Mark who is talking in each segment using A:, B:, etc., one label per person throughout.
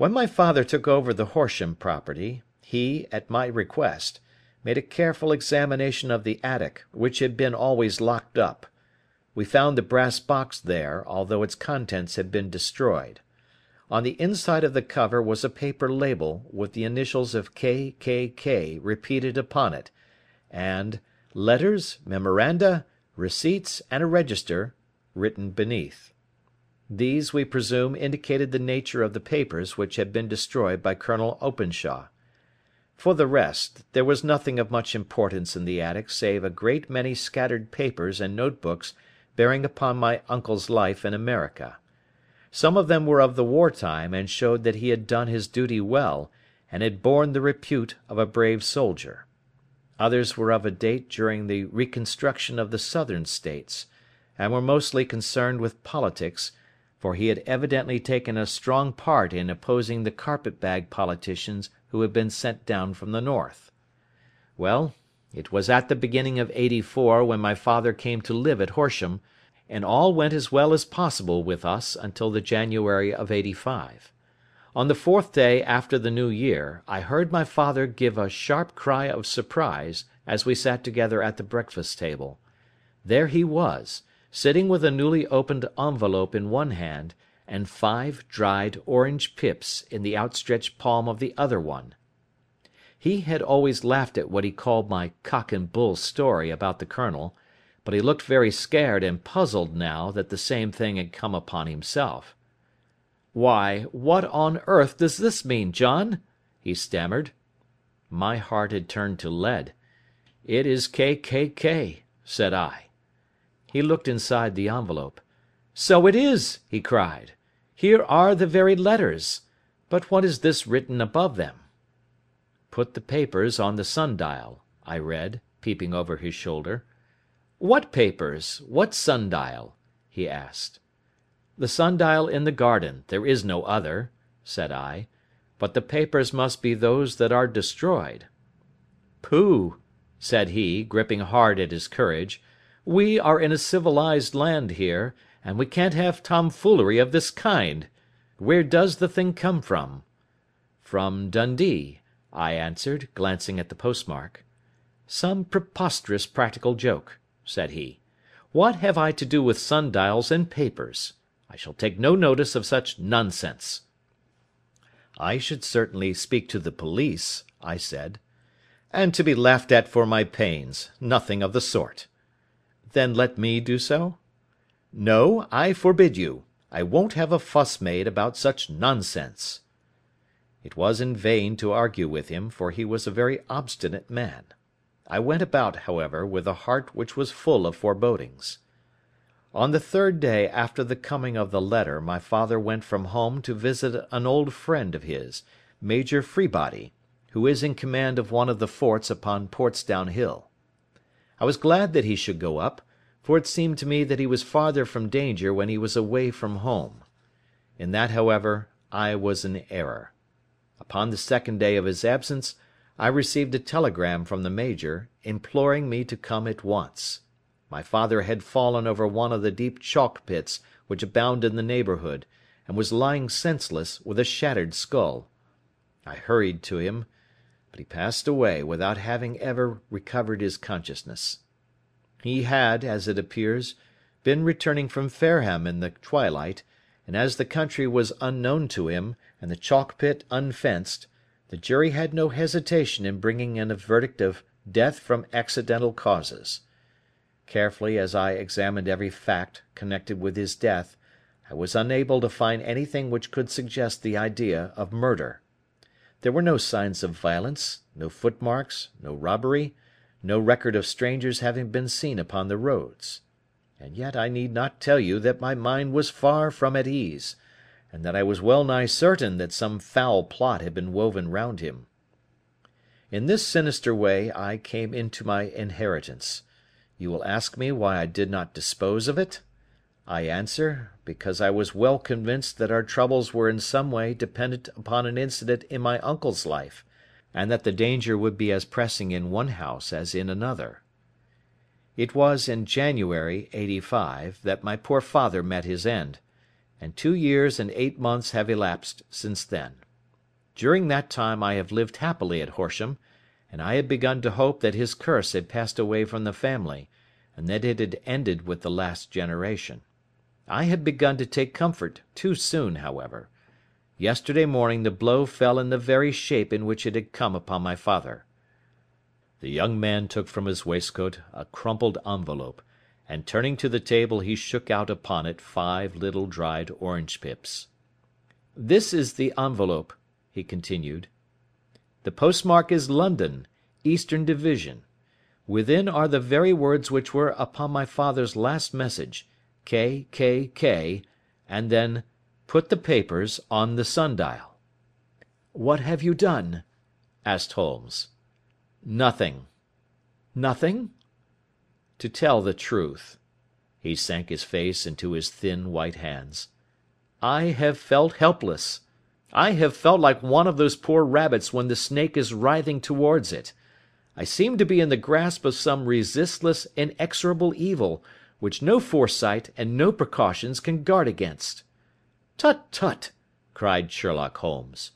A: When my father took over the Horsham property, he, at my request, made a careful examination of the attic, which had been always locked up. We found the brass box there, although its contents had been destroyed. On the inside of the cover was a paper label, with the initials of K. K. K. repeated upon it, and "Letters, Memoranda, Receipts, and a Register," written beneath. These, we presume, indicated the nature of the papers which had been destroyed by Colonel Openshaw. For the rest, there was nothing of much importance in the attic save a great many scattered papers and note books bearing upon my uncle's life in America. Some of them were of the war time, and showed that he had done his duty well, and had borne the repute of a brave soldier. Others were of a date during the reconstruction of the Southern States, and were mostly concerned with politics, for he had evidently taken a strong part in opposing the carpet bag politicians who had been sent down from the North. Well, it was at the beginning of '84 when my father came to live at Horsham, and all went as well as possible with us until the January of '85. On the fourth day after the New Year I heard my father give a sharp cry of surprise as we sat together at the breakfast table. There he was sitting with a newly opened envelope in one hand, and five dried orange pips in the outstretched palm of the other one. He had always laughed at what he called my cock and bull story about the Colonel, but he looked very scared and puzzled now that the same thing had come upon himself. "Why, what on earth does this mean, John?" he stammered. My heart had turned to lead. "It is K. K. K.," said I. He looked inside the envelope. "So it is!" he cried. "Here are the very letters. But what is this written above them?" "Put the papers on the sundial," I read, peeping over his shoulder. "What papers? What sundial?" he asked. "The sundial in the garden; there is no other," said I. "But the papers must be those that are destroyed." "Pooh!" said he, gripping hard at his courage. We are in a civilised land here, and we can't have tomfoolery of this kind. Where does the thing come from?" "From Dundee," I answered, glancing at the postmark. "Some preposterous practical joke," said he. "What have I to do with sundials and papers? I shall take no notice of such nonsense." "I should certainly speak to the police," I said. "And to be laughed at for my pains. Nothing of the sort." "Then let me do so?" "No, I forbid you. I won't have a fuss made about such nonsense." It was in vain to argue with him, for he was a very obstinate man. I went about, however, with a heart which was full of forebodings. On the third day after the coming of the letter my father went from home to visit an old friend of his, Major Freebody, who is in command of one of the forts upon Portsdown Hill. I was glad that he should go up, for it seemed to me that he was farther from danger when he was away from home. In that, however, I was in error. Upon the second day of his absence I received a telegram from the major, imploring me to come at once. My father had fallen over one of the deep chalk pits which abound in the neighbourhood, and was lying senseless, with a shattered skull. I hurried to him but he passed away without having ever recovered his consciousness. He had, as it appears, been returning from Fareham in the twilight, and as the country was unknown to him, and the chalk pit unfenced, the jury had no hesitation in bringing in a verdict of death from accidental causes. Carefully as I examined every fact connected with his death, I was unable to find anything which could suggest the idea of murder. There were no signs of violence, no footmarks, no robbery, no record of strangers having been seen upon the roads. And yet I need not tell you that my mind was far from at ease, and that I was well nigh certain that some foul plot had been woven round him. In this sinister way I came into my inheritance. You will ask me why I did not dispose of it? I answer, because I was well convinced that our troubles were in some way dependent upon an incident in my uncle's life, and that the danger would be as pressing in one house as in another. It was in January, '85, that my poor father met his end, and two years and eight months have elapsed since then. During that time I have lived happily at Horsham, and I had begun to hope that his curse had passed away from the family, and that it had ended with the last generation. I had begun to take comfort too soon, however. Yesterday morning the blow fell in the very shape in which it had come upon my father. The young man took from his waistcoat a crumpled envelope, and turning to the table he shook out upon it five little dried orange pips. "This is the envelope," he continued. "The postmark is London, Eastern Division. Within are the very words which were upon my father's last message, K. K. K., and then "Put the papers on the sundial.'" "What have you done?" asked Holmes. "Nothing." "Nothing?" To tell the truth," he sank his face into his thin white hands, "I have felt helpless. I have felt like one of those poor rabbits when the snake is writhing towards it. I seem to be in the grasp of some resistless, inexorable evil, which no foresight and no precautions can guard against." "Tut, tut!" cried Sherlock Holmes.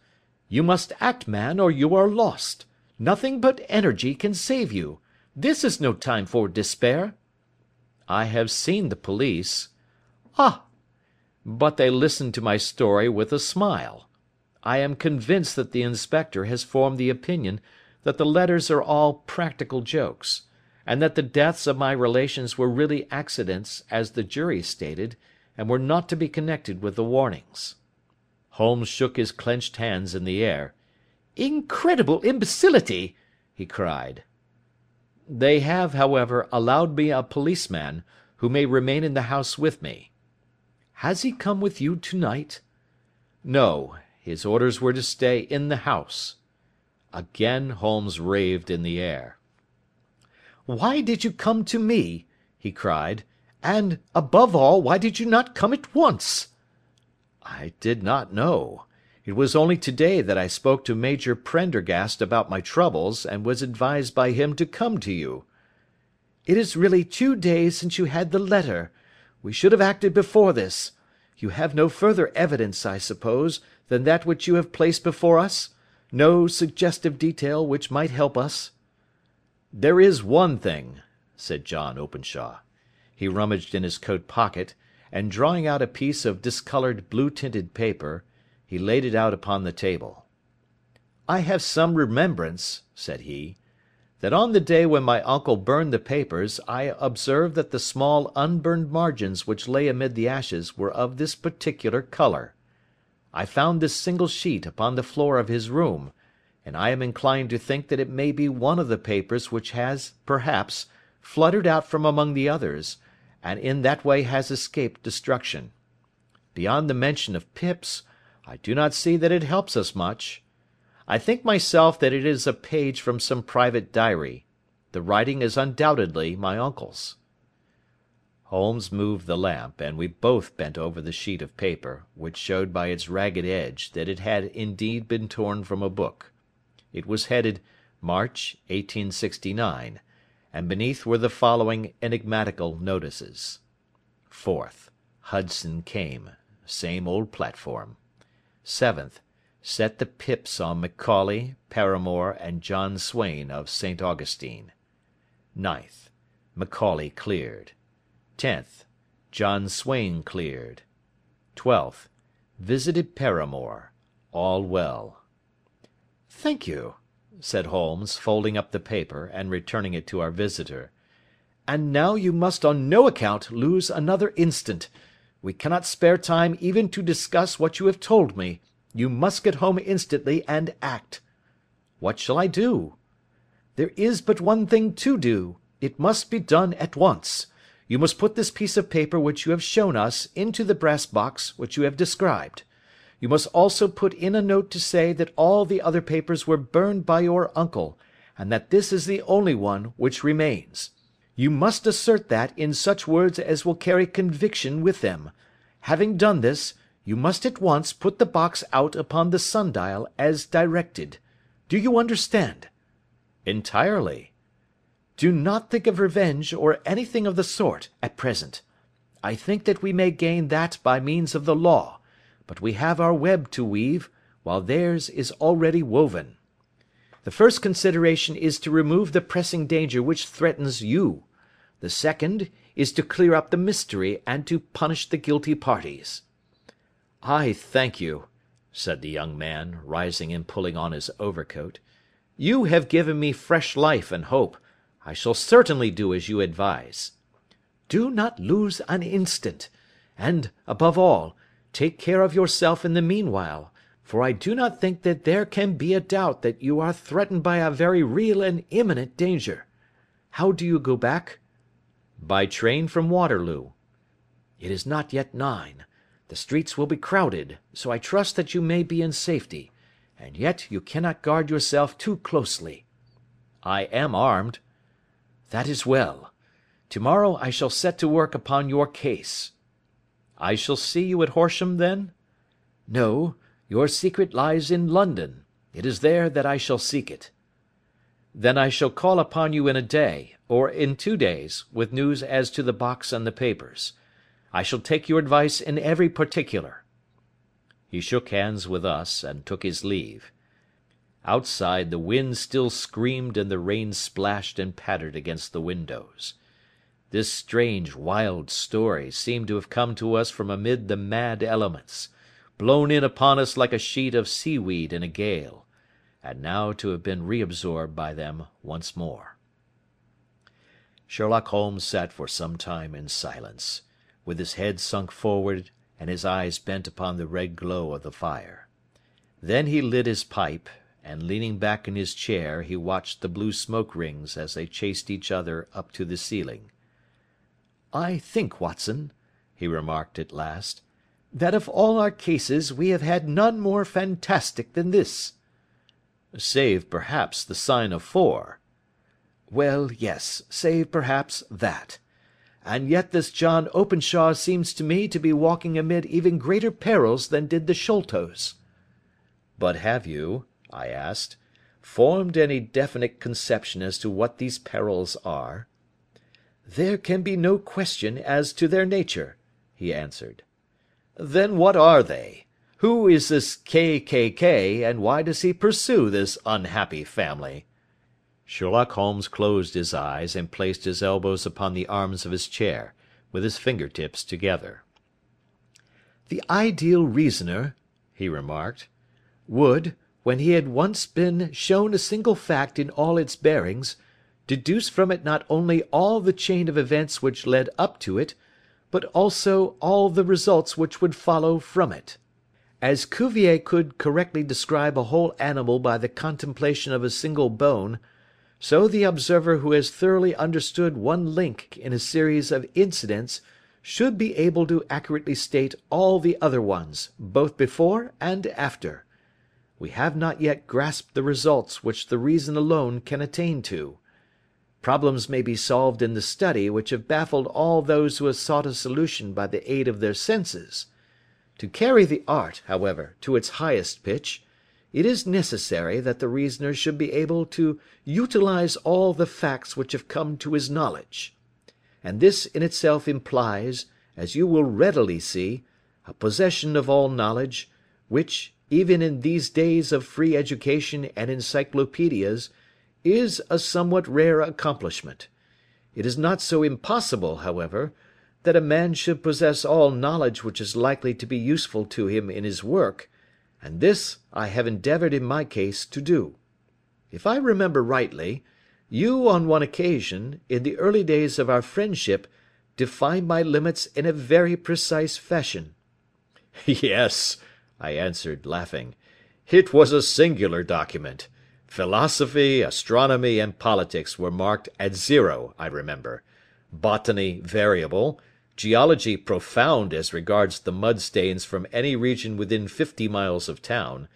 A: "You must act, man, or you are lost. Nothing but energy can save you. This is no time for despair." "I have seen the police." "Ah! But they listened to my story with a smile. I am convinced that the inspector has formed the opinion that the letters are all practical jokes, and that the deaths of my relations were really accidents as the jury stated, and were not to be connected with the warnings." Holmes shook his clenched hands in the air. "Incredible imbecility!" he cried. They have, however, allowed me a policeman, who may remain in the house with me." "Has he come with you to night?" "No. His orders were to stay in the house." Again Holmes raved in the air. "Why did you come to me?" he cried. "And, above all, why did you not come at once?" "I did not know. It was only to day that I spoke to Major Prendergast about my troubles, and was advised by him to come to you." "It is really two days since you had the letter. We should have acted before this. You have no further evidence, I suppose, than that which you have placed before us? No suggestive detail which might help us?" "There is one thing," said John Openshaw. He rummaged in his coat pocket, and drawing out a piece of discoloured blue tinted paper. He laid it out upon the table. "I have some remembrance," said he, "that on the day when my uncle burned the papers I observed that the small unburned margins which lay amid the ashes were of this particular colour. I found this single sheet upon the floor of his room, and I am inclined to think that it may be one of the papers which has, perhaps, fluttered out from among the others, and in that way has escaped destruction. Beyond the mention of pips. I do not see that it helps us much. I think myself that it is a page from some private diary. The writing is undoubtedly my uncle's." Holmes moved the lamp, and we both bent over the sheet of paper, which showed by its ragged edge that it had indeed been torn from a book. It was headed March, 1869, and beneath were the following enigmatical notices: "4th. Hudson came. Same old platform. 7th. Set the pips on Macaulay, Paramore, and John Swain of St. Augustine. 9th. Macaulay cleared. 10th. John Swain cleared. 12th. Visited Paramore. All well. "Thank you," said Holmes, folding up the paper, and returning it to our visitor. "And now you must on no account lose another instant. We cannot spare time even to discuss what you have told me. You must get home instantly and act." "What shall I do?" "There is but one thing to do. It must be done at once. You must put this piece of paper which you have shown us into the brass box which you have described. You must also put in a note to say that all the other papers were burned by your uncle, and that this is the only one which remains. You must assert that in such words as will carry conviction with them. Having done this, you must at once put the box out upon the sundial as directed. Do you understand?" "Entirely." "Do not think of revenge, or anything of the sort, at present. I think that we may gain that by means of the law, but we have our web to weave, while theirs is already woven. The first consideration is to remove the pressing danger which threatens you. The second is to clear up the mystery and to punish the guilty parties." "I thank you," said the young man, rising and pulling on his overcoat. "You have given me fresh life and hope. I shall certainly do as you advise. Do not lose an instant. And, above all, take care of yourself in the meanwhile, for I do not think that there can be a doubt that you are threatened by a very real and imminent danger. How do you go back?" "By train from Waterloo." "It is not yet nine. The streets will be crowded, so I trust that you may be in safety. And yet you cannot guard yourself too closely." "I am armed." "That is well. To morrow I shall set to work upon your case." "I shall see you at Horsham, then?" "No. Your secret lies in London. It is there that I shall seek it." "Then I shall call upon you in a day, or in two days, with news as to the box and the papers. I shall take your advice in every particular." He shook hands with us, and took his leave. Outside the wind still screamed and the rain splashed and pattered against the windows. This strange, wild story seemed to have come to us from amid the mad elements, blown in upon us like a sheet of seaweed in a gale, and now to have been reabsorbed by them once more. Sherlock Holmes sat for some time in silence with his head sunk forward and his eyes bent upon the red glow of the fire. Then he lit his pipe, and leaning back in his chair he watched the blue smoke rings as they chased each other up to the ceiling. "I think, Watson," he remarked at last, "that of all our cases we have had none more fantastic than this." "Save, perhaps, the sign of four." "Well, yes, save, perhaps, that. And yet this John Openshaw seems to me to be walking amid even greater perils than did the Sholtos." "But have you," I asked, "formed any definite conception as to what these perils are?" "There can be no question as to their nature," he answered. "Then what are they? Who is this K. K. K., and why does he pursue this unhappy family?" Sherlock Holmes closed his eyes and placed his elbows upon the arms of his chair, with his finger tips together. "The ideal reasoner," he remarked, "would, when he had once been shown a single fact in all its bearings, deduce from it not only all the chain of events which led up to it, but also all the results which would follow from it. As Cuvier could correctly describe a whole animal by the contemplation of a single bone so the observer who has thoroughly understood one link in a series of incidents should be able to accurately state all the other ones, both before and after. We have not yet grasped the results which the reason alone can attain to. Problems may be solved in the study which have baffled all those who have sought a solution by the aid of their senses. To carry the art, however, to its highest pitch, it is necessary that the reasoner should be able to utilise all the facts which have come to his knowledge. And this in itself implies, as you will readily see, a possession of all knowledge, which, even in these days of free education and encyclopedias, is a somewhat rare accomplishment. It is not so impossible, however, that a man should possess all knowledge which is likely to be useful to him in his work, and this I have endeavoured in my case to do. If I remember rightly, you on one occasion, in the early days of our friendship, defined my limits in a very precise fashion." "Yes," I answered, laughing, "it was a singular document. Philosophy, astronomy, and politics were marked at zero, I remember; botany variable. Geology profound as regards the mud stains from any region within fifty miles of town,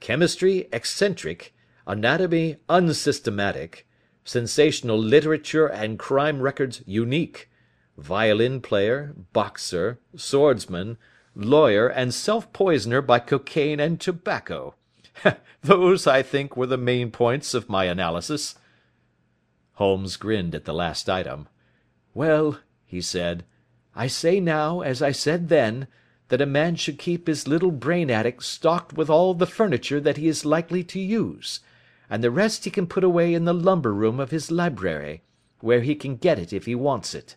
A: chemistry eccentric, anatomy unsystematic, sensational literature and crime records unique, violin player, boxer, swordsman, lawyer, and self poisoner by cocaine and tobacco. Those, I think, were the main points of my analysis." Holmes grinned at the last item. "Well," he said. I say now, as I said then, that a man should keep his little brain attic stocked with all the furniture that he is likely to use, and the rest he can put away in the lumber room of his library, where he can get it if he wants it.